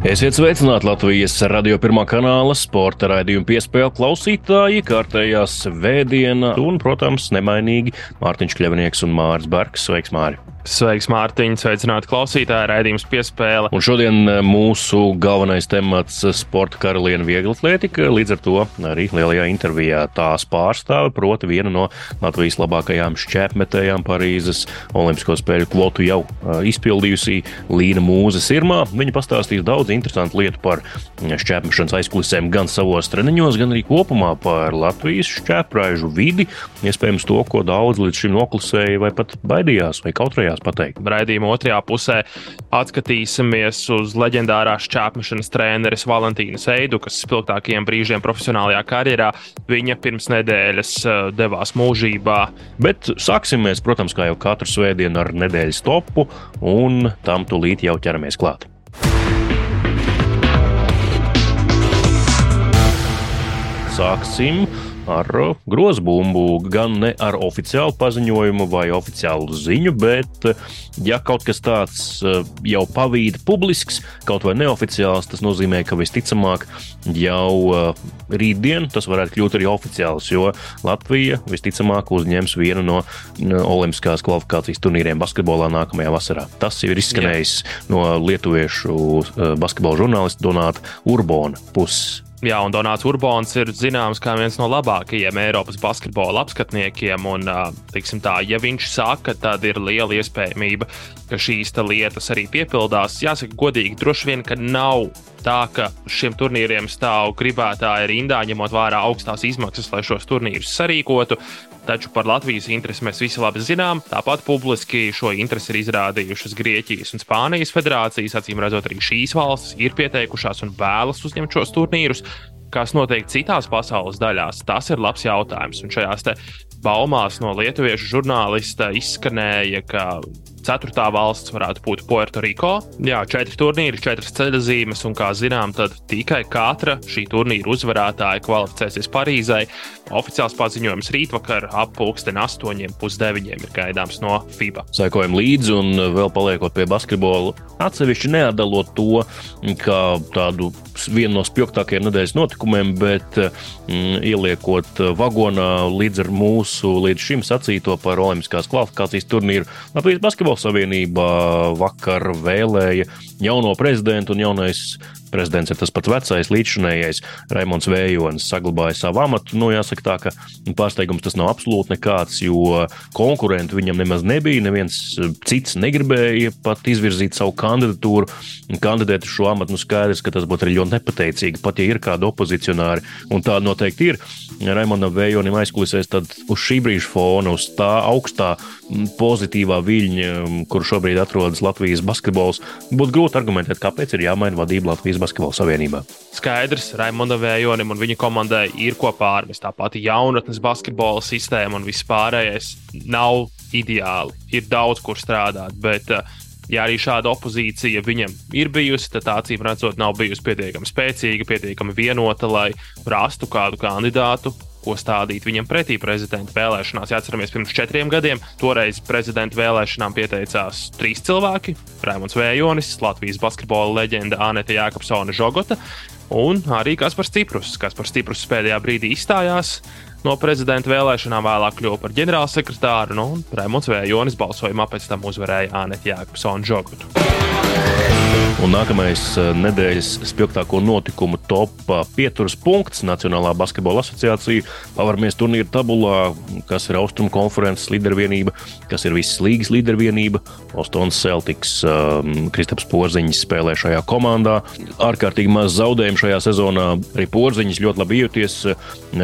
Esiet sveicināti Latvijas radio pirmā kanāla sporta raidījuma piespēle klausītāji, kārtējā svētdiena un, protams, nemainīgi Mārtiņš Kļavnieks un Māris Bergs. Sveiks, Māri! Sveiks, Mārtiņ! Sveicināti klausītāji, raidījums piespēle. Un šodien eh, mūsu galvenais temats - sporta karaliene vieglatlētika. Līdz ar to arī lielajā intervijā tās pārstāve, proti viena no Latvijas labākajām šķēpmetējām Parīzes Olimpisko spēļu kvotu jau eh, izpildījusi Līna Mūze Sirmā. Viņa pastāstīs daudz interesantu lietu par šķēpmešanas aizkulisēm gan savos treniņos, gan arī kopumā par Latvijas šķēpraižu vidi. Iespējams to, ko daudz līdz šim noklusēja vai pat baidījās vai kautrējās vēlējās pateikt. Raidījuma otrajā pusē atskatīsimies uz leģendārās čāpmešanas treneris Valentīnas Eidu, kas spilgtākajiem brīžiem profesionālajā karjerā viņa pirms nedēļas eh, devās mūžībā. Bet sāksim mēs, protams, kā jau katru svētdienu ar nedēļas topu, un tam tūlīt jau ķeramies klāt. Sāksim ar uh, grozbumbu, gan ne ar oficiālu paziņojumu vai oficiālu ziņu, bet, uh, ja kaut kas tāds uh, jau pavīd publisks, kaut vai neoficiāls, tas nozīmē, ka visticamāk jau rītdien tas varētu kļūt arī oficiāls, jo Latvija visticamāk uzņems vienu no Olimpiskās kvalifikācijas turnīriem basketbolā nākamajā vasarā. Tas jau ir izskanējis Jā. no lietuviešu basketbola žurnālista Donāta Urbona puses. Jā, un Donāts Urbāns ir zināms kā viens no labākajiem Eiropas basketbola apskatniekiem. Un, tā, ja viņš saka, tad ir liela iespējamība, ka šīs lietas arī piepildās. Jāsaka, godīgi, droši vien, ka nav tā, ka šiem turnīriem stāv gribētāji rindā, ņemot vērā augstās izmaksas, lai šos turnīrus sarīkotu. Taču par Latvijas interesi mēs visi labi zinām. Tāpat publiski šo interesi ir izrādījušas Grieķijas un Spānijas federācijas. Acīm redzot, arī šīs valstis ir pieteikušās un vēlas uzņemt šos turnīrus. Kas notiek citās pasaules daļās, tas ir labs jautājums. Un šajās baumās no lietuviešu žurnālista izskanēja, ka Ceturtā valsts varētu būt Puertoriko. Jā, četri turnīri, četras ceļzīmes, un, kā zinām, tad tikai katra šī turnīra uzvarētāja kvalificēsies Parīzai. Oficiāls paziņojums rītvakar ap pulksteni astoņiem pusdeviņiem ir gaidāms no FIBA. Sekojam līdzi, un vēl paliekot pie basketbola, atsevišķi neatdalot to, kā tādu vienu no spilgtākajiem nedēļas notikumiem, bet mm, ieliekot vagonā līdz ar mūsu līdz šim sacīto par Olimpiskās kvalifikācijas turnīru Latvijas Basketbola savienība vakar vēlēja jauno prezidentu un jaunais prezidents ir tas pats vecais, līdzšinējais Raimons Vējonis, saglabāja savu amatu. Nu, jāsaka tā, ka pārsteigums tas nav absolūti nekāds, jo konkurentu viņam nemaz nebija. Neviens eh, cits negribēja pat izvirzīt savu kandidatūru, kandidēt uz šo amatu. Nu, skaidrs, ka tas būtu arī ļoti nepateicīgi, pat ja ir kādi opozicionāri, un tāda noteikti ir. Raimondam Vējonim aizkulisēs tad uz šī brīža fona, uz tā augstā pozitīvā viļņa, kur šobrīd atrodas Latvijas basketbols, būtu grūti argumentēt, kāpēc ir jāmaina vadība Latvijas Basketbola Savienībā. Skaidrs, Raimonda Vējonim un viņa komandai ir ko pārmest. Tā pati jaunatnes basketbola sistēma un viss pārējais nav ideāli. Ir daudz, kur strādāt, bet uh, ja arī šāda opozīcija viņam ir bijusi, tad acīm redzot, nav bijusi pietiekami spēcīga, pietiekami vienota, lai rastu kādu kandidātu, ko stādīt viņam pretī prezidenta vēlēšanās. Jāatceramies, pirms četriem gadiem toreiz prezidenta vēlēšanām pieteicās trīs cilvēki - Raimons Vējonis, Latvijas basketbola leģenda Anita Jākapsona Žogota un arī Kaspars Ciprus. Kaspars Ciprus pēdējā brīdī izstājās. No prezidenta vēlēšanām vēlāk kļuva par ģenerālsekretāru, nu, un Raimons Vējonis balsojumā pēc tam uzvarēja Anita Jākapsona Žogotu. Un nākamais eh, nedēļas spilgtāko notikumu top pieturas punkts Nacionālā basketbola asociācija. Pavaramies turnīra tabulā, kas ir Austrumu konferences līdervienība, kas ir visas līgas līdervienība. Bostonas Celtics, um, Kristaps Porziņš spēlē šajā komandā. Ārkārtīgi maz zaudējumu šajā sezonā. Arī Porziņš ļoti labi jūties.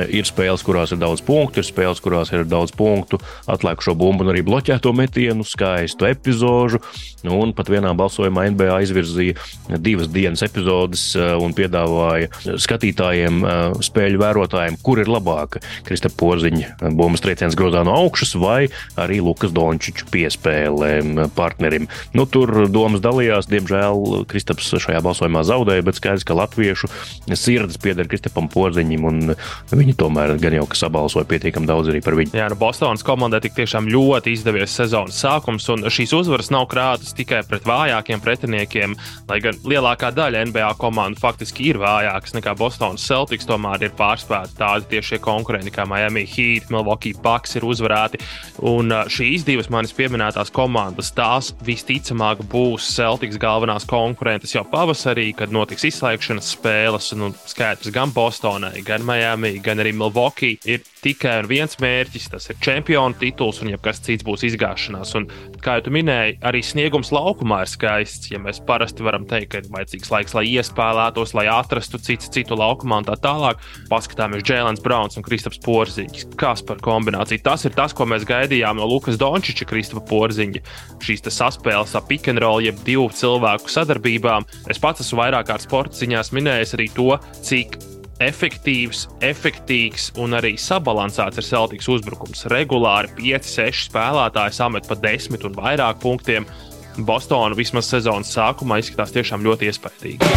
Ir spēles, kurās ir daudz punktu, ir spēles, kurās ir daudz punktu, atlikušo bumbu un arī bloķēto metienu, skaistu epizodu. Un pat vienā balsojumā NBA izvirzīja divas dienas epizodes un piedāvāja skatītājiem, spēļu vērotājiem, kur ir labāka Krista Porziņa bumbas trieciens grozā no augšas vai arī Lukas Dončiča piespēle partnerim. Nu, tur domas dalījās, diemžēl Kristaps šajā balsojumā zaudēja, bet skaidrs, ka latviešu sirds pieder Kristapam Porziņam, un viņi tomēr gan jau sabalsoja pietiekami daudz arī par viņu. Jā, nu Bostonas komandai tik tiešām ļoti izdevies sezonas sākums, un šīs uzvaras nav krātas tikai pret vājākiem pretiniekiem, lai gan lielākā daļa NBA komandu faktiski ir vājākas nekā Bostonas Celtics, tomēr ir pārspēti tādi tieši konkurenti kā Miami Heat, Milwaukee Bucks ir uzvarēti, un šīs divas manis pieminētās komandas, tās visticamāk būs Celtics galvenās konkurentes jau pavasarī, kad notiks izslēgšanas spēles. Nu, skaidrs, gan Bostonai, gan Miami, gan arī Milwaukee ir tikai viens mērķis. Tas ir čempionu tituls, un jebkas cits būs izgāšanās. Un, kā jau minēji, arī sniegums laukumā ir skaists. Ja mēs parasti varam teikt, ka ir vajadzīgs laiks, lai iespēlētos, lai atrastu citu, citu laukumā un tā tālāk, paskatāmies Jēlens Browns un Kristaps Porziņš. Kas par kombināciju? Tas ir tas, ko mēs gaidījām no Lukas Dončiča, Kristapa Porziņa. Šīs saspēles ap pick and roll, jeb divu cilvēku sadarbībām. Es pats esmu vairāk kārt sporta ziņās minējis arī to, cik efektīvs, efektīvs un arī sabalansēts ir Celtics uzbrukums. Regulāri 5-6 spēlētāji samet pa 10 un vairāk punktiem. Bostona vismaz sezonas sākumā izskatās tiešām ļoti iespaidīgi.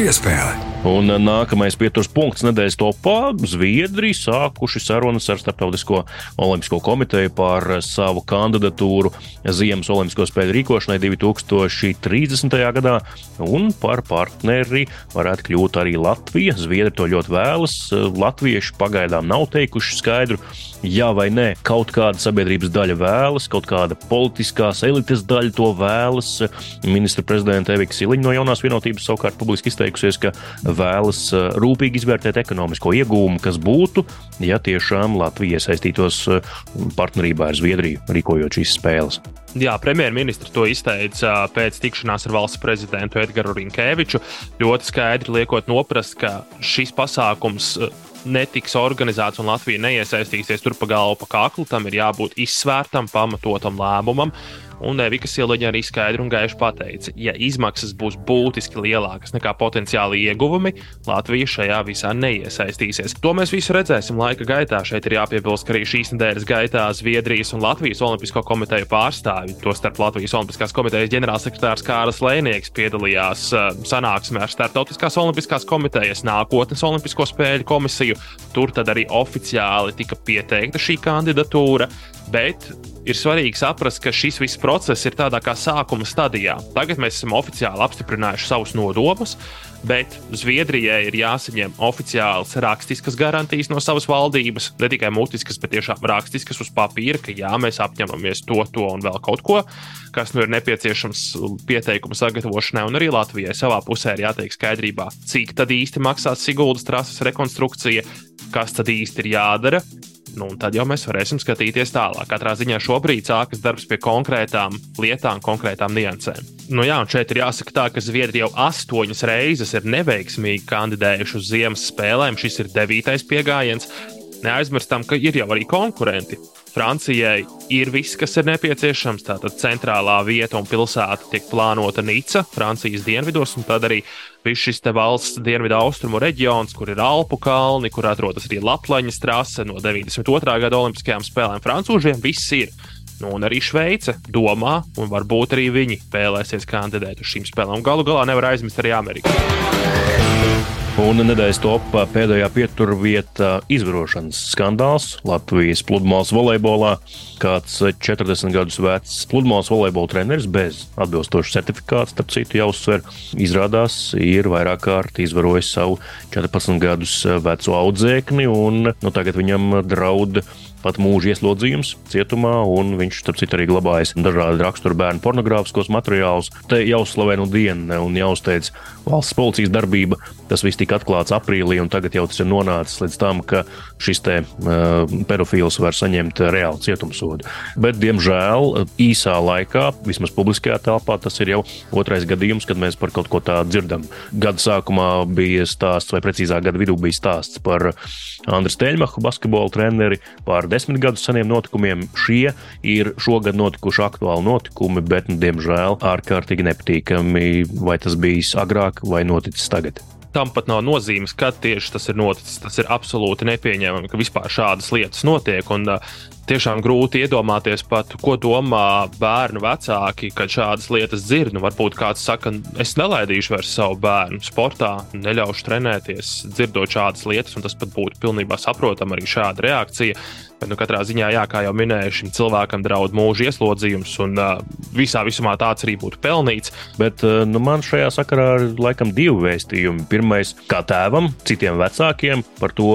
Piespēle. Un nākamais pieturas punkts nedēļas topā - Zviedrija sākuši sarunas ar Startautisko olimpisko komiteju par savu kandidatūru Ziemas olimpisko spēļu rīkošanai 2030. gadā, un par partneri varētu kļūt arī Latvija. Zviedri to ļoti vēlas. Latvieši pagaidām nav teikuši skaidru jā vai nē. Kaut kāda sabiedrības daļa vēlas, kaut kāda politiskās elites daļa to vēlas. Ministra prezidenta Evika Siliņa no jaunās vienotības savukārt publiski izteikusies, ka vēlas uh, rūpīgi izvērtēt ekonomisko iegūmu, kas būtu, ja tiešām Latvija iesaistītos uh, partnerībā ar Zviedriju, rīkojot šīs spēles. Jā, premjerministrs to izteica uh, pēc tikšanās ar valsts prezidentu Edgars Rinkēviču. Ļoti skaidri liekot noprast, ka šis pasākums netiks organizēts un Latvija neiesaistīsies tur pa galvu, pa kaklu. Tam ir jābūt izsvērtam, pamatotam lēmumam. Un Evika Siloņa arī skaidri un gaiši pateica, ja izmaksas būs būtiski lielākas nekā potenciāli ieguvumi, Latvija šajā visā neiesaistīsies. To mēs visu redzēsim laika gaitā. Šeit ir jāpiebilst, ka arī šīs nedēļas gaitā Zviedrijas un Latvijas Olimpisko komiteju pārstāvji, tostarp Latvijas Olimpiskās komitejas ģenerālsekretārs Kāras Lēnieks, piedalījās uh, sanāksmē ar Startautiskās Olimpiskās komitejas nākotnes Olimpisko spēļu komisiju. Tur tad arī oficiāli tika pieteikta šī kandidatūra. Bet ir svarīgi saprast, ka šis viss process ir tādā kā sākuma stadijā. Tagad mēs esam oficiāli apstiprinājuši savus nodomus, bet Zviedrijai ir jāsaņem oficiāls rakstiskas garantijas no savas valdības. Ne tikai mutiskas, bet tiešām rakstiskas uz papīra, ka jā, mēs apņemamies to, to un vēl kaut ko, kas nu ir nepieciešams pieteikuma sagatavošanai. Un arī Latvijai savā pusē ir jāteiek skaidrībā, cik tad īsti maksās Siguldas trases rekonstrukcija, kas tad īsti ir jādara Nu, tad jau mēs varēsim skatīties tālāk. Katrā ziņā šobrīd sākas darbs pie konkrētām lietām, konkrētām niansēm. Nu, jā, un šeit ir jāsaka tā, ka Zviedrija jau astoņas reizes ir neveiksmīgi kandidējuši uz ziemas spēlēm. Šis ir devītais pieejams. Neaizmirstam, ka ir jau arī konkurenti. Francijai ir viss, kas ir nepieciešams. Tātad centrālā vieta un pilsēta tiek plānota Nica, Francijas dienvidos, un tad arī viss šis valsts dienvidu austrumu reģions, kur ir Alpu kalni, kur atrodas arī Latvijas trase no 92. gada Olimpiskajām spēlēm. Francūžiem viss ir. Nu, un arī Šveice domā, un varbūt arī viņi vēlēsies kandidēt uz šīm spēlēm. Galu galā nevar aizmirst arī Ameriku. Un nedēļas topā pēdējā pieturvieta izvarošanas skandāls Latvijas pludmales volejbolā. Kāds 40 gadus vecs pludmales volejbola treneris bez atbilstoša certifikāta, starp citu, jāuzsver, izrādās, ir vairāk kārt izvarojis savu 14 gadus veco audzēkni, un nu, tagad viņam draud pat mūža ieslodzījums cietumā, un viņš, starp citu, arī glabājas dažādu raksturu bērnu pornogrāfiskos materiālus. Te jāuzslavē no diena un jāuzteic valsts policijas darbība. Tas viss tika atklāts aprīlī, un tagad jau tas ir nonācis līdz tam, ka šis te uh, pedofils var saņemt reālu cietumsodu. Bet, diemžēl, īsā laikā, vismaz publiskajā telpā, tas ir jau otrais gadījums, kad mēs par kaut ko tādu dzirdam. Gada sākumā bija stāsts, vai precīzāk, gada vidū bija stāsts par Andriu Steļmachu, basketbola treneri, par desmit gadu seniem notikumiem. Šie ir šogad notikuši aktuāli notikumi, bet, nu, diemžēl, ārkārtīgi nepatīkami. Vai tas bijis agrāk vai noticis tagad? tam pat nav nozīmes, kad tieši tas ir noticis. Tas ir absolūti nepieņemami, ka vispār šādas lietas notiek. Un, tiešām grūti iedomāties pat, ko domā bērnu vecāki, kad šādas lietas dzird. Nu, varbūt kāds saka, es nelaidīšu vairs savu bērnu sportā, neļaušu trenēties, dzirdot šādas lietas, un tas pat būtu pilnībā saprotama arī šāda reakcija. Bet, nu, katrā ziņā, jā, kā jau minēju, šim cilvēkam draud mūža ieslodzījums, un uh, visā visumā tāds arī būtu pelnīts. Bet uh, nu, man šajā sakarā ir laikam divi vēstījumi. Pirmais, kā tēvam, citiem vecākiem par to,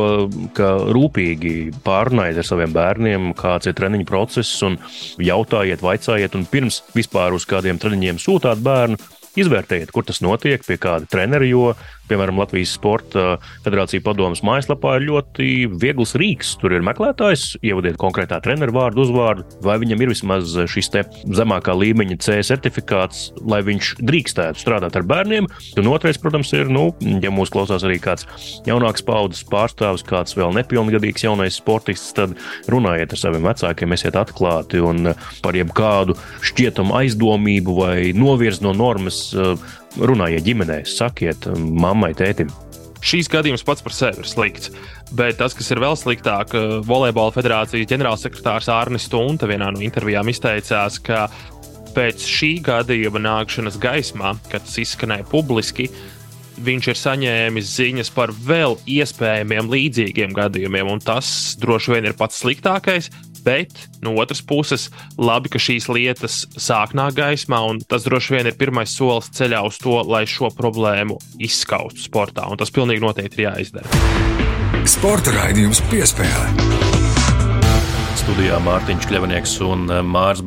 ka rūpīgi pārunājiet ar saviem bērniem, kāds ir treniņu process, un jautājiet, vaicājiet, un pirms vispār uz kādiem treniņiem sūtāt bērnu, izvērtējiet, kur tas notiek, pie kāda trenera, jo Piemēram, Latvijas Sporta Federācija padomus mājaslapā ir ļoti viegls rīks. Tur ir meklētājs, ievadiet konkrētā treneru vārdu, uzvārdu, vai viņam ir vismaz šis zemākā līmeņa C certifikāts, lai viņš drīkstētu strādāt ar bērniem. Un otrais, protams, ir, nu, ja mūs klausās arī kāds jaunāks paudzes pārstāvis, kāds vēl nepilngadīgs jaunais sportists, tad runājiet ar saviem vecākiem, esiet atklāti un par jebkādu šķietamu aizdomību vai novirzi no normas runājiet ģimenē, sakiet mammai, tētim. Šīs gadījums pats par sevi ir slikts. Bet tas, kas ir vēl sliktāk, Volejbola federācijas ģenerālsekretārs Arnis Stunte vienā no intervijām izteicās, ka pēc šī gadījuma nākšanas gaismā, kad tas izskanēja publiski, viņš ir saņēmis ziņas par vēl iespējamiem līdzīgiem gadījumiem, un tas droši vien ir pats sliktākais, bet no otras puses, labi, ka šīs lietas sāk nākt gaismā, un tas droši vien ir pirmais solis ceļā uz to, lai šo problēmu izskaustu sportā, un tas pilnīgi noteikti ir jāizdara. Sporta raidījums piespēlē. Studijā Mārtiņš Kļavnieks un eh, Mārs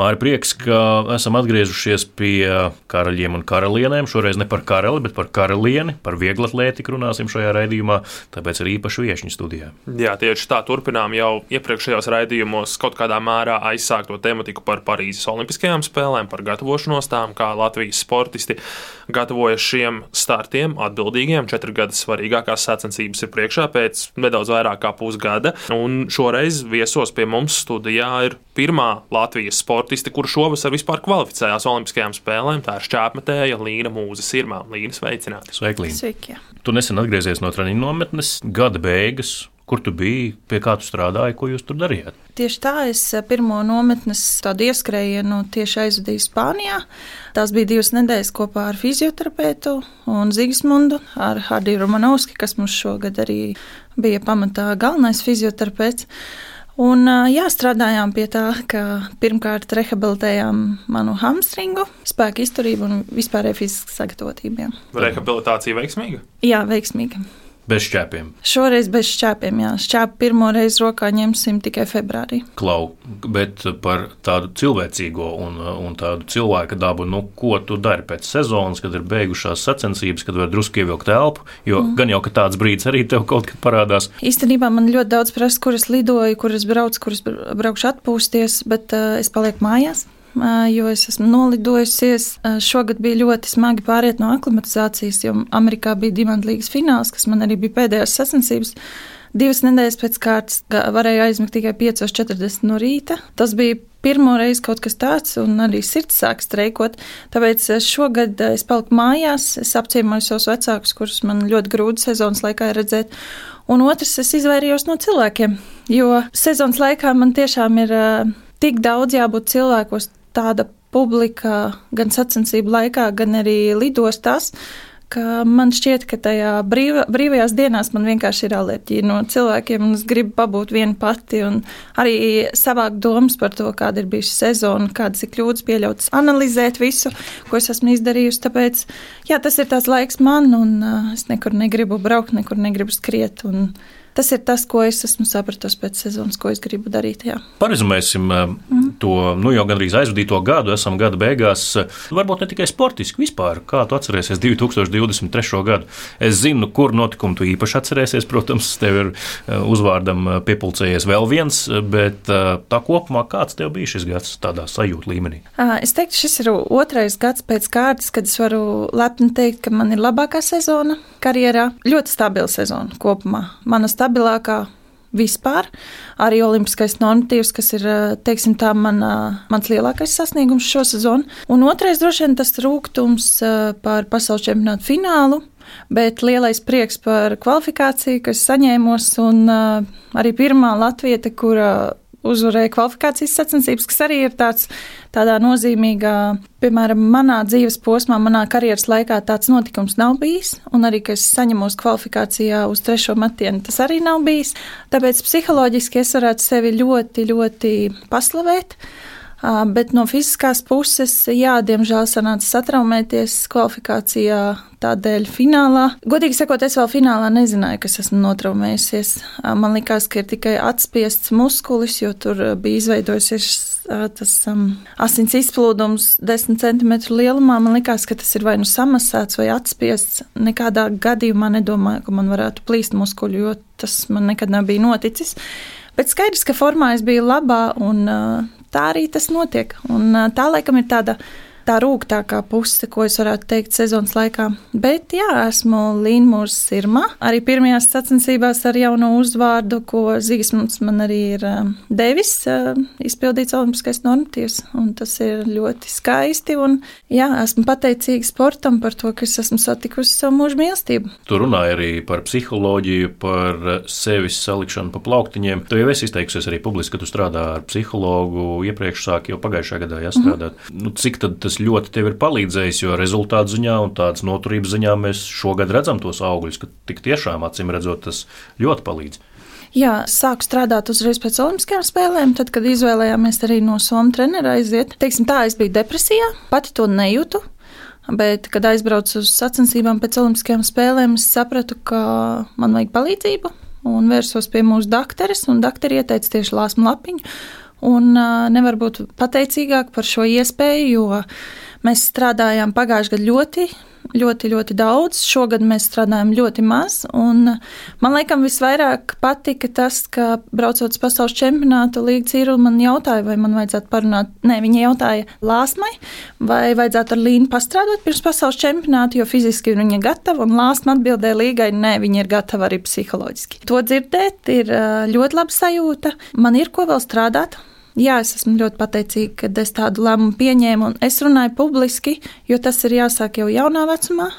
Bergs. Māri prieks, ka esam atgriezušies pie karaļiem un karalienēm. Šoreiz ne par karali, bet par karalieni, par vieglatlētiku runāsim šajā raidījumā, tāpēc ir īpaši viešņu studijā. Jā, tieši tā turpinām jau iepriekšējos raidījumos kaut kādā mērā aizsākto tematiku par Parīzes Olimpiskajām spēlēm, par gatavošanos tām, kā Latvijas sportisti gatavojas šiem startiem atbildīgiem. Četri gadi svarīgākās sacensības ir priekšā pēc nedaudz vairāk kā pusgada, un šoreiz viesos pie mums studijā ir pirmā Latvijas sportiste, kurš šovasar vispār kvalificējās Olimpiskajām spēlēm. Tā ir šķērsmetēja Līna Mūza Sirmā. Līna, sveicināta! Sveiki, Līna! Sveiki! Tu nesen atgriezies no treniņu nometnes, gada beigas. Kur tu biji, pie kā tu strādāji, ko jūs tur darījāt? Tieši tā, es eh, pirmo nometnes tādu ieskrējienu tieši aizvadīju Spānijā. Tās bija divas nedēļas kopā ar fizioterapeitu un Zigismundu, ar Hardiju Romanovski, kas mums šogad arī bija pamatā galvenais fizioterapeits. Un, jā, strādājām pie tā, ka pirmkārt rehabilitējām manu hamstringu, spēku izturību un vispārēju fizisku sagatavotību. Rehabilitācija veiksmīga? Jā, veiksmīga. Bez šķēpiem. Šoreiz bez šķēpiem, jā. Šķēpu pirmo reizi rokā ņemsim tikai februārī. Klau, bet par tādu cilvēcīgo un, un tādu cilvēka dabu, nu, ko tu dari pēc sezonas, kad ir beigušās sacensības, kad var drusku ievilkt elpu, jo mm. gan jau, ka tāds brīdis arī tev kaut kad parādās. Īstenībā man ļoti daudz prasa, kur es lidoju, kur es braucu, kur es braukšu atpūsties, bet uh, es palieku mājās jo es esmu nolidojusies. Šogad bija ļoti smagi pāriet no aklimatizācijas, jo Amerikā bija dimantu līgas fināls, kas man arī bija pēdējās sacensības. Divas nedēļas pēc kārtas varēju aizmigt tikai 5.40 no rīta. Tas bija pirmo reizi kaut kas tāds, un arī sirds sāk streikot. Tāpēc šogad es paliku mājās, es apciemoju savus vecākus, kurus man ļoti grūti sezonas laikā redzēt. Un otrs, es izvairījos no cilvēkiem, jo sezonas laikā man tiešām ir tik daudz jābūt cilvēkos, tāda publika gan sacensību laikā, gan arī lidostās, man šķiet, ka tajā brīva, brīvajās dienās man vienkārši ir alerģija no cilvēkiem, un es gribu pabūt viena pati, arī savākt domas par to, kāda ir bijusi sezona, kādas ir kļūdas pieļautas, analizēt visu, ko es esmu izdarījusi. Tāpēc, jā, tas ir tās laiks man, un uh, es nekur negribu braukt, nekur negribu skriet. Un, Tas ir tas, ko es esmu sapratusi pēc sezonas, ko es gribu darīt. Jā. Parezumēsim, mm. to nu, jau gandrīz aizvadīto gadu, esam gada beigās. Varbūt ne tikai sportiski, vispār. Kā tu atceries 2023. gadu? Es zinu, kur notikumu tu īpaši atcerēsies. Protams, tev ir uzvārdam piepulcējies vēl viens, bet tā kopumā kāds tev bija šis gads tādā sajūta līmenī? Es teiktu, šis ir otrais gads pēc kārtas, kad es varu lepni teikt, ka man ir labākā sezona karjerā. Ļoti stabila sezona kopumā. Mana stabilākā vispār. Arī olimpiskais normatīvs, kas ir teiksim, tā, man, mans lielākais sasniegums šo sezonu. Un otrais droši vien tas rūkums par pasaules čempionātu finālu. Bet lielais prieks par kvalifikāciju, kas saņēmos, un uh, arī pirmā latvieta, kura uzvarēja kvalifikācijas sacensības, kas arī ir tāds, tādā nozīmīgā, piemēram, manā dzīves posmā, manā karjeras laikā tāds notikums nav bijis, un arī, ka es saņemos kvalifikācijā uz trešo metienu, tas arī nav bijis. Tāpēc psiholoģiski es varētu sevi ļoti, ļoti paslavēt. Bet no fiziskās puses, jā, diemžēl sanāca satraumēties kvalifikācijā, tādēļ finālā. Godīgi sakot, es vēl finālā nezināju, kas esmu notraumējusies. Man liekas, ka ir tikai atspiests muskulis, jo tur bija izveidojusies tas um, asins izplūdums 10 cm lielumā. Man liekas, ka tas ir vai nu samasēts vai atspiests. Nekādā gadījumā nedomāju, ka man varētu plīst muskuļi, jo tas man nekad nav bijis noticis. Bet skaidrs, ka formā es biju labā un uh, tā arī tas notiek. Un tā laikam ir tāda tā rūgtākā puse, ko es varētu teikt sezonas laikā. Bet, jā, esmu Līnmūrs Sirma. Arī pirmajās sacensībās ar jauno uzvārdu, ko Zīsmans man arī ir devis, izpildīts olimpiskais normatīvs. Un tas ir ļoti skaisti. Un, jā, esmu pateicīga sportam par to, ka es esmu satikusi savu mūžu mīlestību. Tu runāji arī par psiholoģiju, par sevis salikšanu pa plauktiņiem. Tu jau esi izteikusies arī publiski, ka tu strādā ar psihologu. Iepriekš sāk jau pagājušajā gadā jāstrādāt. Mm -hmm. nu, cik tad tas ļoti tev ir palīdzējis, jo rezultātu ziņā un tādas noturības ziņā mēs šogad redzam tos augļus, ka tik tiešām acīm redzot, tas ļoti palīdz. Jā, sāku strādāt uzreiz pēc Olimpiskajām spēlēm, tad, kad izvēlējāmies arī no Somijas trenera aiziet. Teiksim, tā, es biju depresijā, pati to nejūtu. Bet, kad aizbraucu uz sacensībām pēc Olimpiskajām spēlēm, es sapratu, ka man vajag palīdzību. Un vērsos pie mūsu doktoras, un doktori ieteica tieši lāsmu lapiņu. Un uh, nevar būt pateicīgāk par šo iespēju, jo mēs strādājām pagājušajā gadā ļoti, ļoti, ļoti daudz. Šogad mēs strādājam ļoti maz. Man liekas, visvairāk patika tas, ka braucot uz pasaules čempionātu, Līga Cīrula man jautāja, vai man vajadzētu parunāt. Nē, viņa jautāja Lāsmai, vai vajadzētu ar Līnu pastrādāt pirms pasaules čempionāta, jo fiziski ir viņa gatava. Un Lāsma atbildēja Līgai, nē, viņa ir gatava arī psiholoģiski. To dzirdēt ir ļoti laba sajūta. Man ir ko vēl strādāt jā, es esmu ļoti pateicīga, ka es tādu lēmumu pieņēmu, un es runāju publiski, jo tas ir jāsāk jau jaunā vecumā.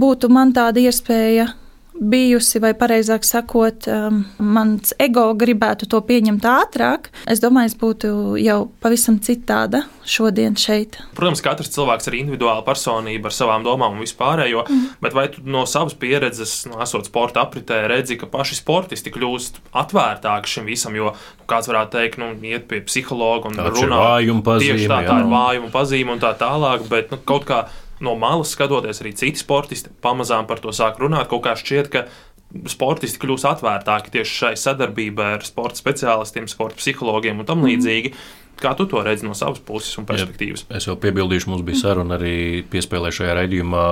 Būtu man tāda iespēja bijusi, vai precīzāk sakot, um, mans ego gribētu to pieņemt ātrāk, es domāju, es būtu jau pavisam citāda šodien šeit. Protams, katrs cilvēks ir individuāla personība ar savām domām un vispārējo, mm. bet vai tu no savas pieredzes, no esot sporta apritē, redzi, ka paši sportisti kļūst atvērtāki šim visam, jo nu, kāds varētu teikt, nu, iet pie psihologa un runāt. Tieši tā, tā ir vājuma pazīme un tā tālāk, bet nu, kaut kā no malas skatoties, arī citi sportisti pamazām par to sāk runāt. Kaut kā šķiet, ka sportisti kļūs atvērtāki tieši šai sadarbībai ar sporta speciālistiem, sporta psihologiem un tam mhm. līdzīgi. Mm. Kā tu to redzi no savas puses un perspektīvas? Jā, es jau piebildīšu, mums bija saruna arī piespēlē šajā raidījumā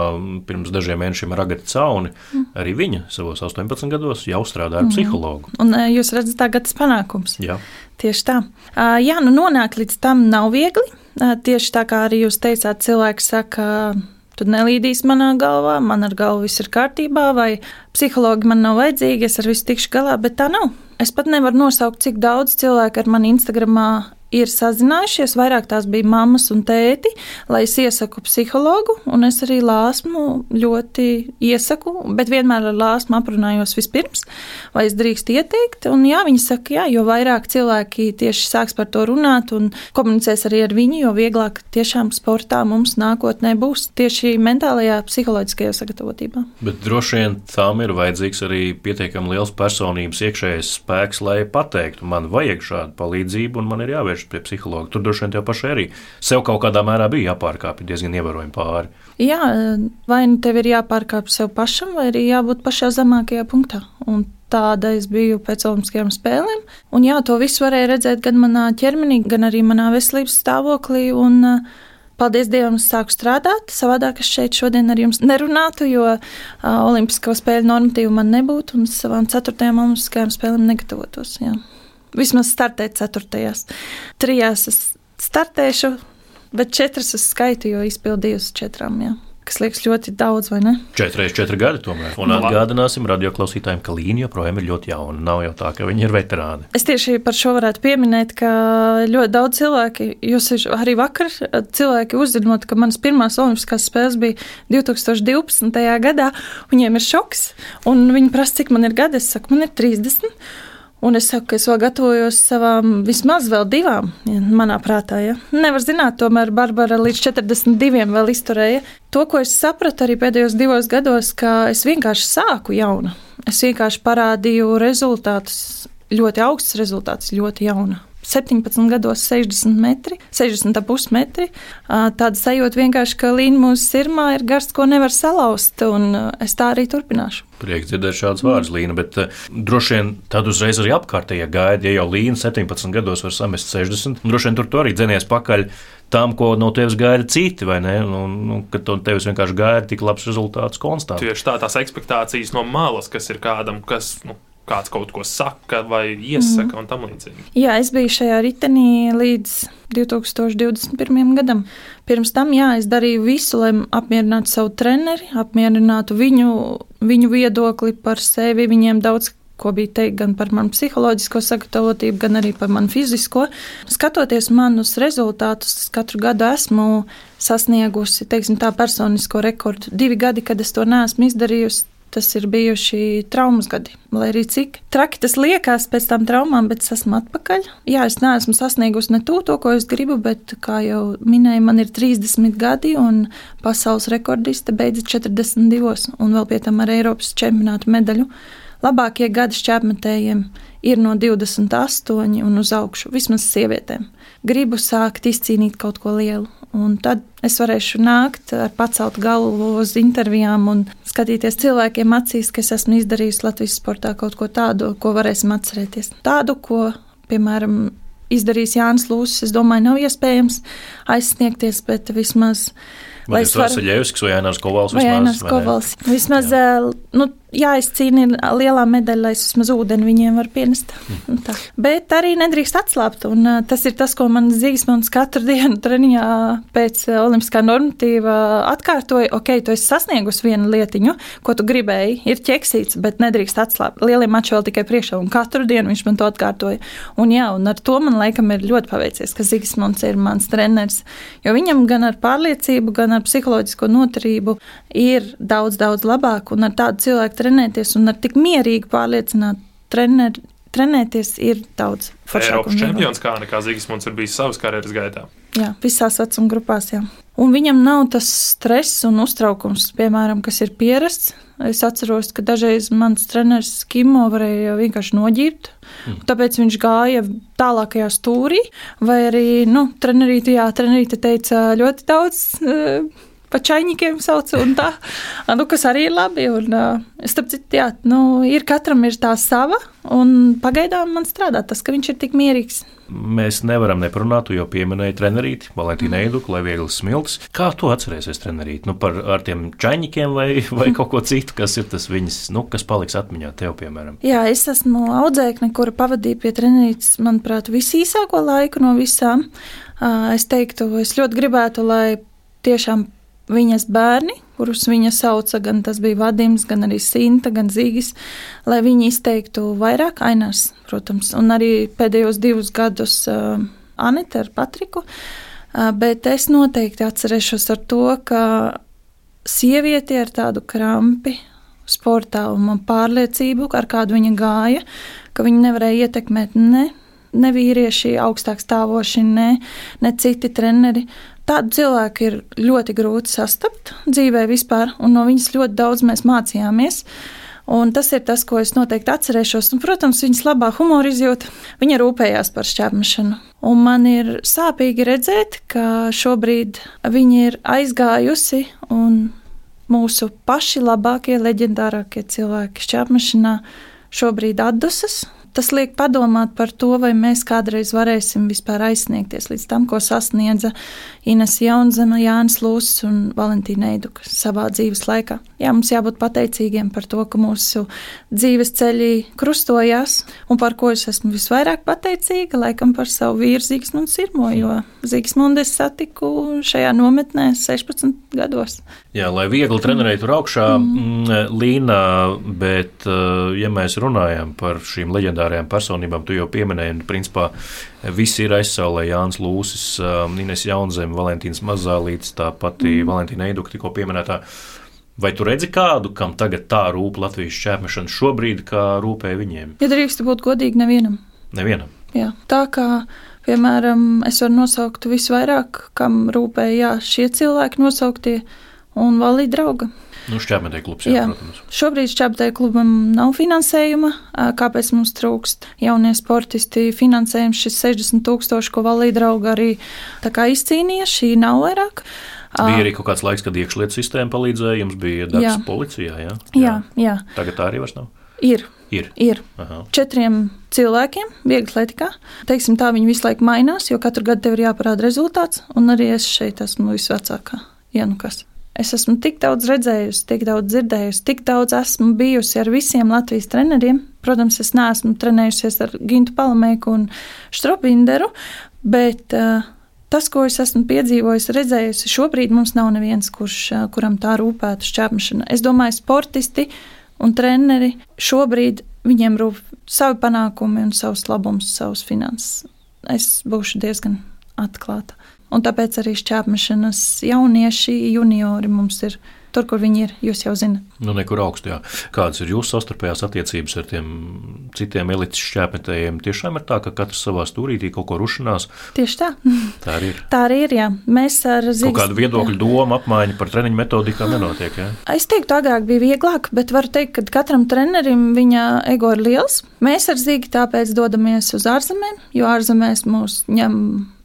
pirms dažiem mēnešiem ar Agatu Cauni. Mm. Arī viņa savos 18 gados jau strādā ar mm. psihologu. Un jūs redzat, tagad tas panākums. Jā. Tieši tā. Jā, nu nonākt līdz tam nav viegli. Tieši tā kā arī jūs teicāt, cilvēki saka, tu nelīdīsi manā galvā, man ar galvu viss ir kārtībā, vai psihologi man nav vajadzīgi, es ar visu tikšu galā, bet tā nav. Es pat nevaru nosaukt, cik daudz cilvēku ar mani Instagramā ir sazinājušies. Vairāk tās bija mammas un tēti, lai es iesaku psihologu, un es arī lāsmu ļoti iesaku, bet vienmēr ar lāsmu aprunājos vispirms, vai es drīkstu ieteikt. Un jā, viņi saka, jā, jo vairāk cilvēki tieši sāks par to runāt un komunicēs arī ar viņu, jo vieglāk tiešām sportā mums nākotnē būs tieši mentālajā, psiholoģiskajā sagatavotībā. Bet droši vien tam ir vajadzīgs arī pietiekami liels personības iekšējais spēks, lai pateiktu, man vajag šādu palīdzību un man ir jāvērš vēršas pie psihologa. Tur droši vien tev pašai arī sev kaut kādā mērā bija jāpārkāpj diezgan ievērojami pāri. Jā, vai nu tev ir jāpārkāpj sev pašam, vai arī jābūt pašā zemākajā punktā. Un tāda es biju pēc Olimpiskajām spēlēm. Un jā, to visu varēja redzēt gan manā ķermenī, gan arī manā veselības stāvoklī. Un, Paldies Dievam, es sāku strādāt. Savādāk es šeit šodien ar jums nerunātu, jo uh, Olimpisko spēļu normatīvu man nebūtu un savām ceturtajām Olimpiskajām spēlēm negatavotos. Jā. Vismaz startēt ceturtajās. Trijās es startēšu, bet četras es skaitu, jo izpildījusi četrām. Jā kas liekas ļoti daudz, vai ne? 4,4 gadi tomēr. Un atgādināsim radioklausītājiem, ka līnija joprojām ir ļoti jauna. Nav jau tā, ka viņi ir veterāni. Es tieši par šo varētu pieminēt, ka ļoti daudz cilvēki, jūs arī vakar cilvēki uzzinot, ka manas pirmās olimpiskās spēles bija 2012. gadā, viņiem ir šoks, un viņi prasa, cik man ir gadi. Es saku, man ir 30. Un es saku, ka es vēl gatavojos savām vismaz vēl divām, manā prātā. Ja. Nevar zināt, tomēr Barbara līdz 42 vēl izturēja. To, ko es sapratu arī pēdējos divos gados, ka es vienkārši sāku jaunu. Es vienkārši parādīju rezultātus, ļoti augstus rezultātus, ļoti jaunu. 17 gados 60 metri, 60,5 metri. Tāda sajūta vienkārši, ka līnija mūsu sirmā ir gars, ko nevar salauzt, un es tā arī turpināšu. Prieks dzirdēt šādus vārdus, Līna, bet uh, droši vien tad uzreiz arī apkārtējie gaida, ja jau Līna 17 gados var samest 60, droši vien tur tu arī dzenies pakaļ tam, ko no tevis gaida citi, vai ne? Un, nu, kad no tevis vienkārši gaida tik labs rezultāts konstants. Tieši tā, tās expectācijas no malas, kas ir kādam, kas. Nu kāds kaut ko saka vai iesaka mm. un tam līdzīgi. Jā, es biju šajā ritenī līdz 2021. gadam. Pirms tam, jā, es darīju visu, lai apmierinātu savu treneri, apmierinātu viņu, viņu viedokli par sevi. Viņiem daudz ko bija teikt gan par manu psiholoģisko sagatavotību, gan arī par manu fizisko. Skatoties manus rezultātus, katru gadu esmu sasniegusi teiksim, tā personisko rekordu. Divi gadi, kad es to neesmu izdarījusi, tas ir bijuši traumas gadi. Lai arī cik traki tas liekas pēc tam traumām, bet es esmu atpakaļ. Jā, es neesmu sasniegusi ne to, to, ko es gribu, bet, kā jau minēju, man ir 30 gadi un pasaules rekordiste beidzas 42 un vēl pie tam ar Eiropas čempionātu medaļu. Labākie gadi šķērsmetējiem ir no 28 un uz augšu, vismaz sievietēm. Gribu sākt izcīnīt kaut ko lielu, un tad es varēšu nākt ar paceltu galvu uz intervijām un skatīties cilvēkiem acīs, ka es esmu izdarījis Latvijas sportā kaut ko tādu, ko varēsim atcerēties. Tādu, ko, piemēram, izdarījis Jānis Lūsis, es domāju, nav iespējams aizsniegties, bet vismaz. Vai tas varu... ir Jānis Kovals? Vai Jānis Kovals. Vismaz, Jā. nu, jāizcīna lielā medaļa, lai es vismaz ūdeni viņiem varu pienest. Mm. Tā. Bet arī nedrīkst atslābt. Un, tas ir tas, ko man Zīsmans katru dienu treniņā pēc olimpiskā normatīva atkārtoja. Ok, tu esi sasniegusi vienu lietiņu, ko tu gribēji. Ir ķeksīts, bet nedrīkst atslābt. Lielie mači vēl tikai priekšā, un katru dienu viņš man to atkārtoja. Un, jā, un ar to man laikam ir ļoti paveicies, ka Zīsmans ir mans treneris. Jo viņam gan ar pārliecību, gan ar psiholoģisko noturību ir daudz, daudz labāk. Un ar tādu cilvēku trenēties un ar tik mierīgi pārliecināt treneri. Trenēties ir daudz foršāk. Eiropas čempions kā nekā Zīsmunds ir bijis savas karjeras gaitā. Jā, visās vecuma grupās. Jā. Un viņam nav tas stress un uztraukums, piemēram, kas ir pierasts. Es atceros, ka dažreiz mans treneris Kimo varēja vienkārši noģīrt, mm. tāpēc viņš gāja tālākajā stūrī, vai arī, nu, trenerīte, jā, trenerīte teica ļoti daudz. Uh, pa čaņķiem sauc, un tā, nu, kas arī ir labi. Un, tam citu, jā, nu, ir katram ir tā sava, un pagaidām man strādā tas, ka viņš ir tik mierīgs. Mēs nevaram neparunāt, tu jau pieminēji trenerīti, Valentīnu mm. Eiduku, lai viegli smilts. Kā tu atcerēsies trenerīti? Nu, par ar tiem čaņķiem vai, vai kaut ko citu, kas ir tas viņas, nu, kas paliks atmiņā tev, piemēram? Jā, es esmu audzēkne, kura pavadīja pie trenerītes, manuprāt, visīsāko laiku no visām. Es teiktu, es ļoti gribētu, lai tiešām viņas bērni, kurus viņa sauca, gan tas bija Vadims, gan arī Sinta, gan Zīgis, lai viņi izteiktu vairāk ainās, protams, un arī pēdējos divus gadus uh, Anita ar Patriku, uh, bet es noteikti atcerēšos ar to, ka sievieti ar tādu krampi sportā un man pārliecību, ar kādu viņa gāja, ka viņa nevarēja ietekmēt ne, ne vīrieši augstāk stāvoši, ne, ne citi treneri. Tādu cilvēku ir ļoti grūti sastapt dzīvē vispār, un no viņas ļoti daudz mēs mācījāmies. Un tas ir tas, ko es noteikti atcerēšos. Un, protams, viņas labā humora izjūta. Viņa rūpējās par šķērsmešanu. Un man ir sāpīgi redzēt, ka šobrīd viņa ir aizgājusi un mūsu paši labākie, leģendārākie cilvēki šķērsmešanā šobrīd atdusas Tas liek padomāt par to, vai mēs kādreiz varēsim vispār aizsniegties līdz tam, ko sasniedza Ines Jaunzema, Jānis Lūsis un Valentīna Eiduka savā dzīves laikā. Jā, mums jābūt pateicīgiem par to, ka mūsu dzīves ceļi krustojās, un par ko es esmu visvairāk pateicīga, laikam par savu vīru Zīgsmundu Sirmo, jo Zīgsmundu es satiku šajā nometnē 16 gados. Jā, lai viegli trenētu tur augšā, mm. Līna, bet ja mēs runājam par šīm leģendārām, leģendārajām personībām. Tu jau pieminēji, un principā visi ir aizsaulē. Jānis Lūsis, um, Ines Jaunzem, Valentīns Mazālīts, tāpat mm. Valentīna Eiduka tikko pieminētā. Vai tu redzi kādu, kam tagad tā rūp Latvijas šķērpmešana šobrīd, kā rūpē viņiem? Ja drīkst būt godīgi, nevienam. Nevienam. Jā, tā kā, piemēram, es varu nosaukt visvairāk, kam rūpēja jā, šie cilvēki nosauktie un valī draugi. Nu, Šķērsmetēji klubs, jā, jā. protams. Šobrīd Šķērsmetēji klubam nav finansējuma. Kāpēc mums trūkst jaunie sportisti finansējums? Šis 60 tūkstoši, ko valīja draugi arī izcīnīja, šī nav vairāk. Bija arī kaut kāds laiks, kad iekšlietu sistēma palīdzēja, jums bija darbs jā. policijā. Jā? Jā. jā, jā. Tagad tā arī vairs nav. Ir. Ir. ir. Aha. Četriem cilvēkiem, viegli atletikā. Teiksim, tā viņi visu laiku mainās, jo katru gadu tev ir jāparāda rezultāts. Un arī es šeit esmu visvecākā. Jā, nu kas. Es esmu tik daudz redzējusi, tik daudz dzirdējusi, tik daudz esmu bijusi ar visiem Latvijas treneriem. Protams, es neesmu trenējusies ar Gintu Palamēku un Stropinderu, bet uh, tas, ko es esmu piedzīvojusi, redzējusi, šobrīd mums nav neviens, kurš, uh, kuram tā rūpētu šķērsmešana. Es domāju, sportisti un treneri šobrīd viņiem rūp savi panākumi un savs labums, savs finanses. Es būšu diezgan atklāta. Un tāpēc arī šķērsmešanas jaunieši, juniori mums ir tur, kur viņi ir. Jūs jau zināt. Nu, nekur augstā. Kādas ir jūsu savstarpējās attiecības ar tiem citiem elites šķēpmetējiem? Tiešām ir tā, ka katrs savā stūrītī kaut ko rušinās. Tieši tā. Tā arī ir. Tā arī ir. Jā. Mēs ar Zīves. Kādu viedokļu domu apmaiņu par treniņu metodikām nenotiek? Jā? Es teiktu, agrāk bija vieglāk, bet varu teikt, ka katram trenerim viņa ego ir liels. Mēs ar Zīgi tāpēc dodamies uz ārzemēm, jo ārzemēs mūs ņem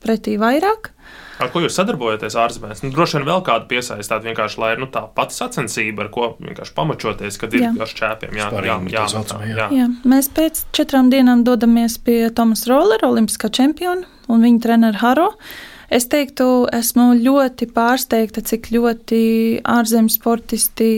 pretī vairāk. Ar ko jūs sadarbojaties ārzemēs? Nu, droši vien vēl kādu piesaistāt, vienkārši lai nu, tā pati sacensība, ar ko vienkārši pamačoties, kad ir ar šķēpiem. Jā, jā, jā, jā, jā. jā, mēs pēc četrām dienām dodamies pie Tomas Rollera, olimpiskā čempiona un viņa treneru Haro. Es teiktu, esmu ļoti pārsteigta, cik ļoti ārzemju sportisti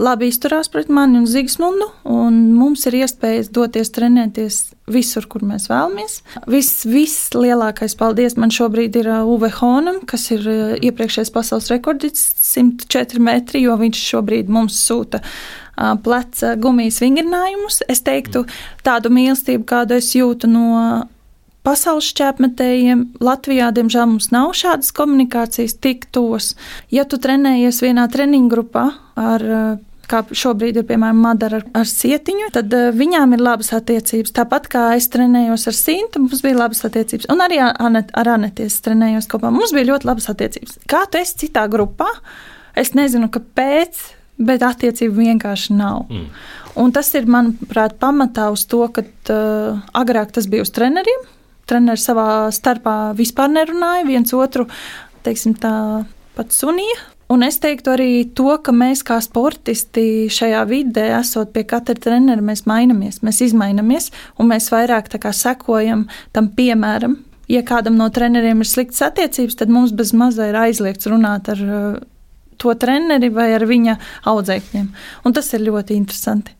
labi izturās pret mani un Zigsmundu, un mums ir iespējas doties trenēties visur, kur mēs vēlamies. Viss, viss lielākais paldies man šobrīd ir uh, Uve Honam, kas ir uh, iepriekšējais pasaules rekordists 104 metri, jo viņš šobrīd mums sūta uh, pleca gumijas vingrinājumus. Es teiktu tādu mīlestību, kādu es jūtu no pasaules šķērsmetējiem. Latvijā, diemžēl, mums nav šādas komunikācijas tik tos. Ja tu trenējies vienā treniņu grupā ar kā šobrīd ir piemēram Madara ar, ar sietiņu, tad uh, viņām ir labas attiecības. Tāpat kā es trenējos ar Sintu, mums bija labas attiecības. Un arī Anet, ar Aneties trenējos kopā. Mums bija ļoti labas attiecības. Kā tu esi citā grupā? Es nezinu, kāpēc, bet attiecību vienkārši nav. Mm. Un tas ir, manuprāt, pamatā uz to, ka uh, agrāk tas bija uz treneriem. Treneri savā starpā vispār nerunāja, viens otru, teiksim, tā pat sunīja Un es teiktu arī to, ka mēs kā sportisti šajā vidē, esot pie katra trenera, mēs mainamies, mēs izmainamies un mēs vairāk sekojam tam piemēram. Ja kādam no treneriem ir sliktas attiecības, tad mums bez maza ir aizliegts runāt ar uh, to treneri vai ar viņa audzēkņiem. Un tas ir ļoti interesanti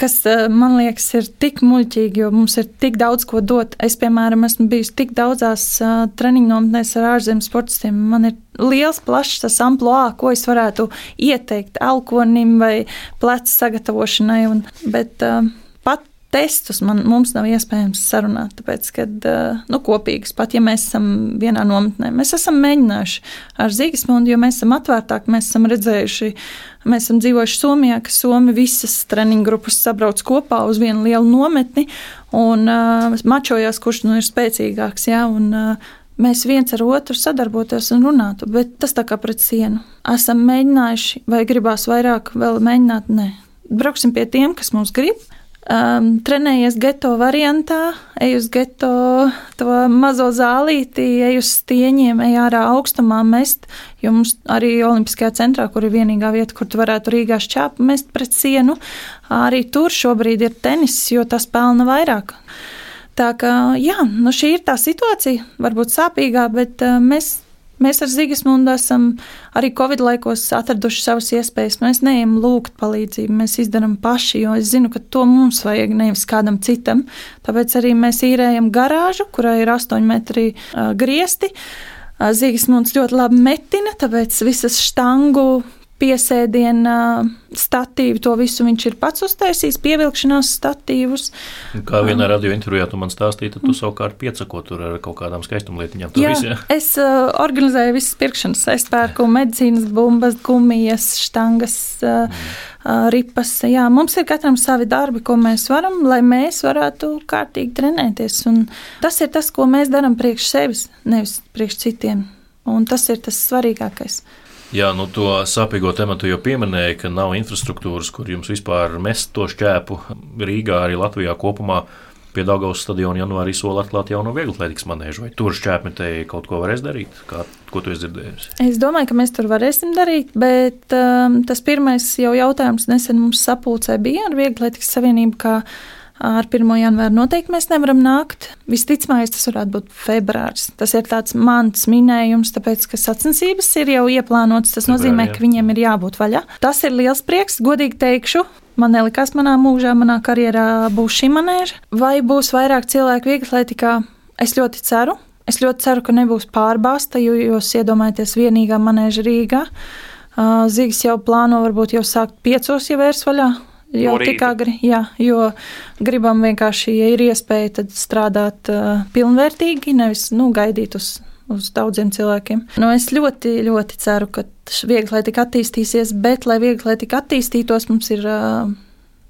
kas eh, man liekas ir tik muļķīgi, jo mums ir tik daudz ko dot. Es, piemēram, esmu bijusi tik daudzās uh, treniņu nometnēs ar ārzemes sportistiem. Man ir liels, plašs tas amplitūds, ko es varētu ieteikt elkonim vai plecu sagatavošanai. Un, bet, uh, testus man, mums nav iespējams sarunāt, tāpēc, ka nu, kopīgas, pat ja mēs esam vienā nometnē, mēs esam mēģinājuši ar Zīgesmundu, jo mēs esam atvērtāki, mēs esam redzējuši, mēs esam dzīvojuši Somijā, ka Somi visas treniņu grupas sabrauc kopā uz vienu lielu nometni un uh, mačojās, kurš nu ir spēcīgāks. Ja, un, uh, mēs viens ar otru sadarbotos un runātu, bet tas tā kā pret sienu. Esam mēģinājuši, vai gribās vairāk vēl mēģināt? Nē, brauksim pie tiem, kas mums grib. Um, trenējies geto variantā, ej uz geto to mazo zālīti, ej uz stieņiem, ej ārā augstumā mest. Jo mums arī Olimpiskajā centrā, kur ir vienīgā vieta, kur tu varētu Rīgā šķēpu mest pret sienu, arī tur šobrīd ir tenis, jo tas pelna vairāk. Tā kā jā, nu šī ir tā situācija, varbūt sāpīgā, bet mēs Mēs ar Zigismundu esam arī Covid laikos atraduši savas iespējas. Mēs neejam lūgt palīdzību, mēs izdarām paši, jo es zinu, ka to mums vajag nevis kādam citam. Tāpēc arī mēs īrējam garāžu, kurai ir 8 metri griesti. Uh, Zigismunds ļoti labi metina, tāpēc visas štangu piesēdiena statīvi, to visu viņš ir pats uztaisījis, pievilkšanās statīvus. Kā vienā radio intervijā tu man stāstīji, tad tu savukārt piecako tur ar kaut kādām skaistumlietiņām. Jā, visu, jā, es uh, organizēju visas pirkšanas, es pērku medicīnas bumbas, gumijas, štangas, uh, uh, ripas. Jā, mums ir katram savi darbi, ko mēs varam, lai mēs varētu kārtīgi trenēties. Un tas ir tas, ko mēs darām priekš sevis, nevis priekš citiem. Un tas ir tas svarīgākais. Jā, nu to sāpīgo tematu jau pieminēja, ka nav infrastruktūras, kur jums vispār mest to šķēpu. Rīgā, arī Latvijā kopumā pie Dāngas stadiona janvārī sola atklāt jaunu vieglatlētikas manēžu. Vai tur šķēpmetēji kaut ko varēs darīt? Kā, ko tu esi dzirdējis? Es domāju, ka mēs tur varēsim darīt, bet um, tas pirmais jau jautājums nesen mums sapulcē bija ar Vieglatlētikas savienību ar 1. janvāru noteikti mēs nevaram nākt. Visticamāk, tas varētu būt februāris. Tas ir tāds mans minējums, tāpēc, ka sacensības ir jau ieplānotas. Tas nozīmē, ka viņiem ir jābūt vaļā. Tas ir liels prieks, godīgi teikšu. Man nelikās manā mūžā, manā karjerā būs šī manēža. Vai būs vairāk cilvēku vieglatlētikā? Es ļoti ceru. Es ļoti ceru, ka nebūs pārbāzta, jo jūs iedomājaties vienīgā manēža Rīgā. Zīgs jau plāno varbūt jau sākt piecos, ja vērs vaļā. Jau tik agri, jā, jo gribam vienkārši, ja ir iespēja, tad strādāt uh, pilnvērtīgi, nevis nu, gaidīt uz, uz daudziem cilvēkiem. Nu, es ļoti, ļoti ceru, ka viegli tik attīstīsies, bet, lai viegli tik attīstītos, mums ir, uh,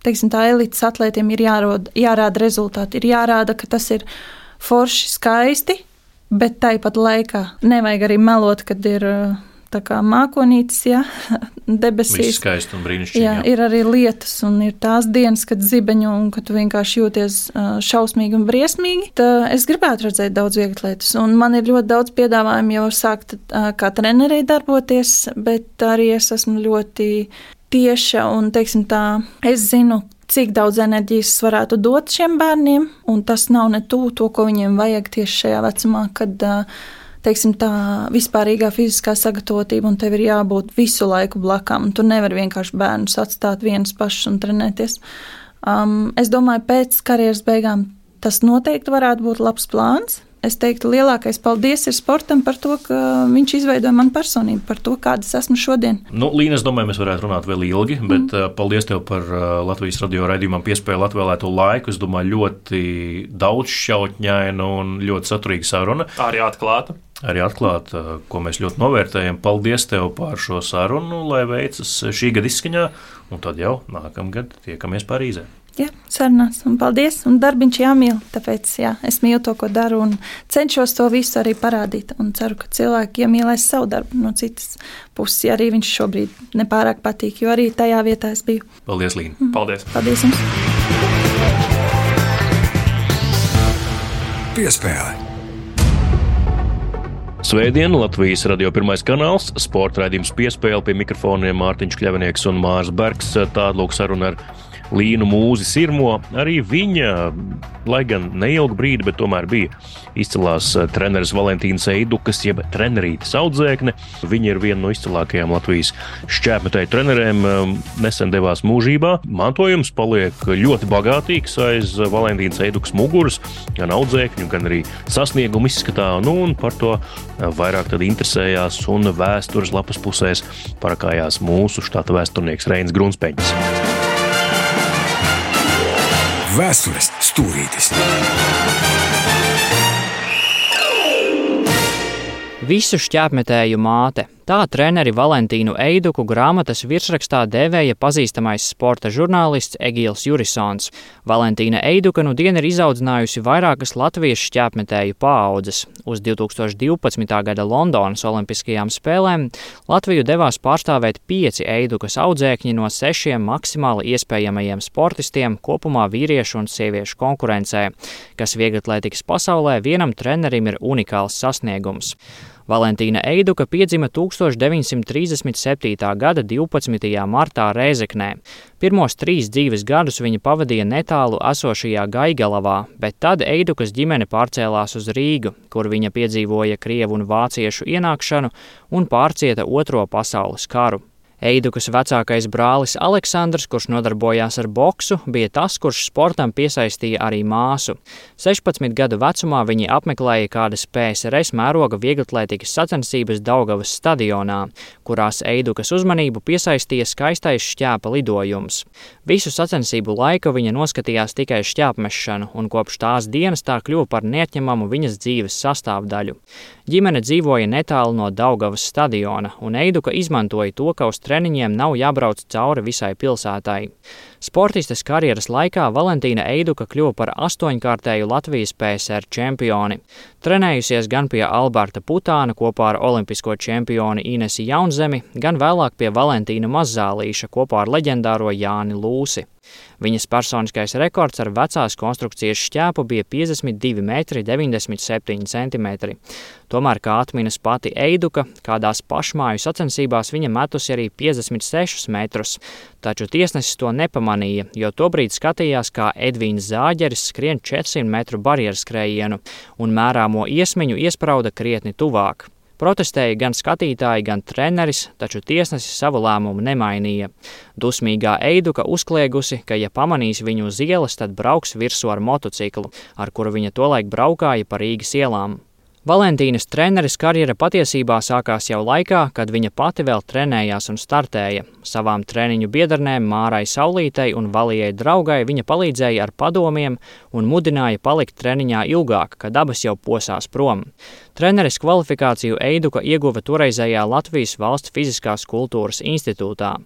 teiksim, tā elites atlētiem ir jārod, jārāda rezultāti, ir jārāda, ka tas ir forši, skaisti, bet tāpat laikā nevajag arī melot, kad ir. Uh, tā kā mākonītis, ja, debesīs. Skaisti un brīnišķīgi. Jā, jā, ir arī lietas, un ir tās dienas, kad zibeņo, un kad tu vienkārši jūties šausmīgi un briesmīgi. Tā es gribētu redzēt daudz vieglas lietas, un man ir ļoti daudz piedāvājumu jau sākt kā trenerei darboties, bet arī es esmu ļoti tieša un, teiksim tā, es zinu, cik daudz enerģijas varētu dot šiem bērniem, un tas nav ne tuvu to, ko viņiem vajag tieši šajā vecumā, kad uh, teiksim, tā vispārīgā fiziskā sagatavotība, un tev ir jābūt visu laiku blakām. Tu nevari vienkārši bērnus atstāt vienus pašus un trenēties. Um, es domāju, pēc karjeras beigām tas noteikti varētu būt labs plāns. Es teiktu, lielākais paldies ir sportam par to, ka viņš izveidoja manu personību, par to, kāda es esmu šodien. Nu, Līna, es domāju, mēs varētu runāt vēl ilgi, bet mm. paldies tev par uh, Latvijas radio raidījumam piespēju atvēlēto laiku. Es domāju, ļoti daudz šautņainu un ļoti saturīga saruna. Arī atklāta arī atklāt, ko mēs ļoti novērtējam. Paldies tev par šo sarunu, lai veicas šī gada izskaņā, un tad jau nākamgad tiekamies Parīzē. Jā, sarunās, un paldies. Un darbiņš jāmīl. Tāpēc jā, es mīlu to, ko daru, un cenšos to visu arī parādīt. Un ceru, ka cilvēki iemīlēs savu darbu no citas puses, ja arī viņš šobrīd nepārāk patīk, jo arī tajā vietā es biju. Paldies, Līna. Mm. Paldies. Paldies jums. Piespēle. Svētdien Latvijas radio pirmais kanāls, sporta raidījums piespēle pie mikrofoniem Mārtiņš Kļavinieks un Mārs Bergs. Tāda lūk saruna ar Līnu Mūzi Sirmo. Arī viņa, lai gan neilgu brīdi, bet tomēr bija izcilās eh, treneris Valentīns Eidukas, jeb trenerītes audzēkne. Viņa ir viena no izcilākajām Latvijas šķēpmetēju trenerēm. Eh, nesen devās mūžībā. Mantojums paliek ļoti bagātīgs aiz Valentīnas Eidukas muguras, gan audzēkņu, gan arī sasniegumu izskatā. Nu, un par to eh, vairāk interesējās un vēstures lapas pusēs parakājās mūsu štata vēsturnieks Reinis Grunspeņš. Vēstures stūrītis. Visu šķēpmetēju māte Tā treneri Valentīnu Eiduku grāmatas virsrakstā devēja pazīstamais sporta žurnālists Egīls Jurisons. Valentīna Eiduka nu diena ir izaudzinājusi vairākas latviešu šķēpmetēju paaudzes. Uz 2012. gada Londonas Olimpiskajām spēlēm Latviju devās pārstāvēt pieci Eidukas audzēkņi no sešiem maksimāli iespējamajiem sportistiem kopumā vīriešu un sieviešu konkurencē, kas vieglatlētikas pasaulē vienam trenerim ir unikāls sasniegums. Valentīna Eiduka piedzima 1937. gada 12. martā Rēzeknē. Pirmos trīs dzīves gadus viņa pavadīja netālu esošajā Gaigalavā, bet tad Eidukas ģimene pārcēlās uz Rīgu, kur viņa piedzīvoja krievu un vāciešu ienākšanu un pārcieta Otro pasaules karu. Eidukas vecākais brālis Aleksandrs, kurš nodarbojās ar boksu, bija tas, kurš sportam piesaistīja arī māsu. 16 gadu vecumā viņi apmeklēja kādas PSRS mēroga vieglatlētikas sacensības Daugavas stadionā, kurās Eidukas uzmanību piesaistīja skaistais šķēpa lidojums. Visu sacensību laiku viņa noskatījās tikai šķēpmešanu, un kopš tās dienas tā kļuva par neatņemamu viņas dzīves sastāvdaļu. Ģimene dzīvoja netālu no Daugavas stadiona, un Eiduka izmantoja to, ka uz treniņiem nav jābrauc cauri visai pilsētai. Sportistes karjeras laikā Valentīna Eiduka kļuva par astoņkārtēju Latvijas PSR čempioni. Trenējusies gan pie Alberta Putāna kopā ar olimpisko čempioni Inesi Jaunzemi, gan vēlāk pie Valentīna Mazzālīša kopā ar leģendāro Jāni Lūsi. Viņas personiskais rekords ar vecās konstrukcijas šķēpu bija 52,97 cm. Tomēr, kā atminas pati Eiduka, kādās pašmāju sacensībās viņa metusi arī 56 metrus, taču tiesnesis to nepamanīja, jo tobrīd skatījās, kā Edvīns Zāģeris skrien 400 metru barjeras skrējienu un mērāmo iesmiņu iesprauda krietni tuvāk. Protestēja gan skatītāji, gan treneris, taču tiesnesis savu lēmumu nemainīja. Dusmīgā Eiduka uzkliegusi, ka, ja pamanīs viņu uz ielas, tad brauks virsū ar motociklu, ar kuru viņa tolaik braukāja pa Rīgas ielām. Valentīnas treneris karjera patiesībā sākās jau laikā, kad viņa pati vēl trenējās un startēja. Savām treniņu biedrnēm Mārai Saulītei un Valijai draugai viņa palīdzēja ar padomiem un mudināja palikt treniņā ilgāk, kad abas jau posās prom. Treneris kvalifikāciju Eiduka ieguva toreizējā Latvijas valsts fiziskās kultūras institūtā.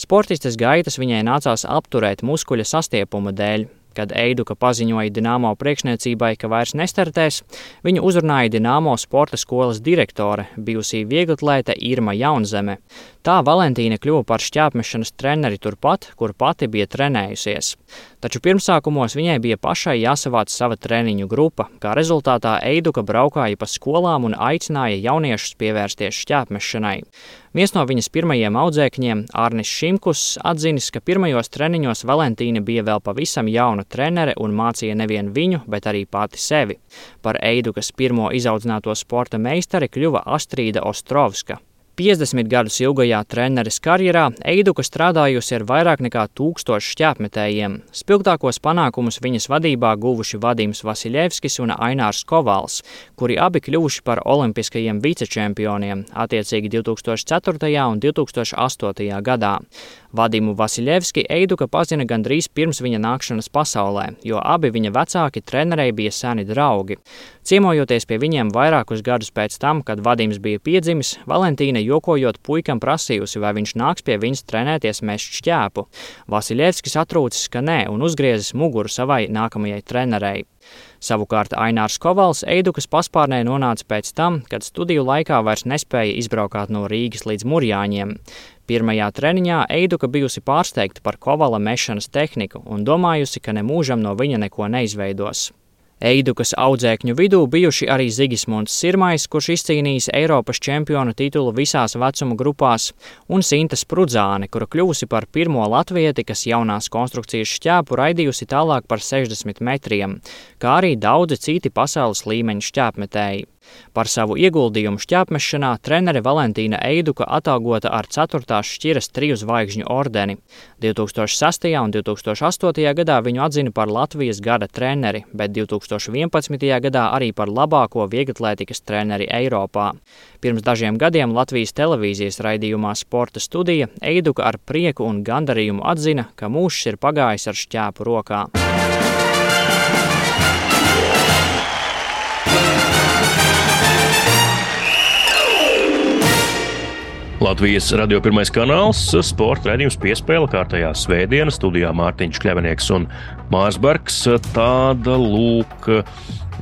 Sportistes gaitas viņai nācās apturēt muskuļa sastiepuma dēļ. Kad Eiduka paziņoja Dienāmo priekšniecībai, ka vairs nestartēs, viņu uzrunāja Dienāmo sporta skolas direktore, bijusī vieglatlēte Irma Jaunzeme. Tā Valentīna kļuva par šķēpmešanas treneri turpat, kur pati bija trenējusies. Taču pirmsākumos viņai bija pašai jāsavāc sava treniņu grupa, kā rezultātā Eiduka braukāja pa skolām un aicināja jauniešus pievērsties šķēpmešanai. Viens no viņas pirmajiem audzēkņiem, Arnis Šimkus, atzinis, ka pirmajos treniņos Valentīna bija vēl pavisam jauna trenere un mācīja nevien viņu, bet arī pati sevi. Par Eidukas pirmo izaudzināto sporta meistari kļuva Astrīda Ostrovska. 50 gadus ilgajā treneris karjerā Eiduka strādājusi ar vairāk nekā tūkstošu šķēpmetējiem. Spilgtākos panākumus viņas vadībā guvuši Vadims Vasiljevskis un Ainārs Kovāls, kuri abi kļuvuši par olimpiskajiem vicečempioniem attiecīgi 2004. un 2008. gadā. Vadimu Vasiljevski Eiduka pazina gandrīz pirms viņa nākšanas pasaulē, jo abi viņa vecāki trenerei bija seni draugi. Ciemojoties pie viņiem vairākus gadus pēc tam, kad Vadims bija piedzimis, Valentīna jokojot puikam prasījusi, vai viņš nāks pie viņas trenēties mest šķēpu. Vasiljevskis atrūcis, ka nē, un uzgriezis muguru savai nākamajai trenerei. Savukārt Ainārs Kovals Eidukas paspārnē nonāca pēc tam, kad studiju laikā vairs nespēja izbraukāt no Rīgas līdz Murjāņiem. Pirmajā treniņā Eiduka bijusi pārsteigta par kovala mešanas tehniku un domājusi, ka nemūžam no viņa neko neizveidos. Eidukas audzēkņu vidū bijuši arī Zigismunds Sirmais, kurš izcīnījis Eiropas čempionu titulu visās vecuma grupās, un Sinta Sprudzāne, kura kļuvusi par pirmo latvieti, kas jaunās konstrukcijas šķēpu raidījusi tālāk par 60 metriem, kā arī daudzi citi pasaules līmeņa šķēpmetēji. Par savu ieguldījumu šķēpmešanā trenere Valentīna Eiduka atalgota ar 4. šķiras triju zvaigžņu ordeni. 2006. un 2008. gadā viņu atzina par Latvijas gada treneri, bet 2011. gadā arī par labāko vieglatlētikas treneri Eiropā. Pirms dažiem gadiem Latvijas televīzijas raidījumā Sporta studija Eiduka ar prieku un gandarījumu atzina, ka mūžs ir pagājis ar šķēpu rokā. Latvijas radio pirmais kanāls, sporta raidījums piespēle kārtējā svētdienas studijā Mārtiņš Kļavinieks un Mārs Bergs. Tāda lūk.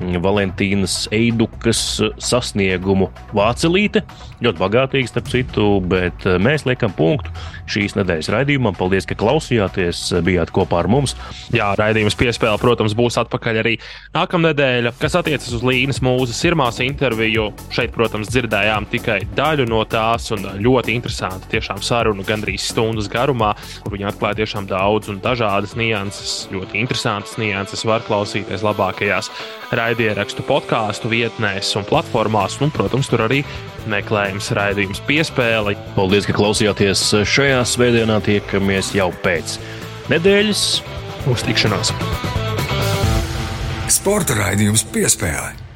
Valentīnas Eidukas sasniegumu vācelīte. Ļoti bagātīga, starp citu, bet mēs liekam punktu šīs nedēļas raidījumam. Paldies, ka klausījāties, bijāt kopā ar mums. Jā, raidījums piespēle, protams, būs atpakaļ arī nākamnedēļ. Kas attiecas uz Līnas mūzes sirmās interviju, šeit, protams, dzirdējām tikai daļu no tās un ļoti interesantu tiešām sarunu gandrīz stundas garumā, kur viņi atklāja tiešām daudz un dažādas nianses, ļoti interesantas nianses var klausīties labākajās raidierakstu podkāstu vietnēs un platformās, un, protams, tur arī meklējums raidījums piespēli. Paldies, ka klausījāties šajā svētdienā. Tiekamies jau pēc nedēļas. Uz tikšanos! Sporta raidījums piespēle.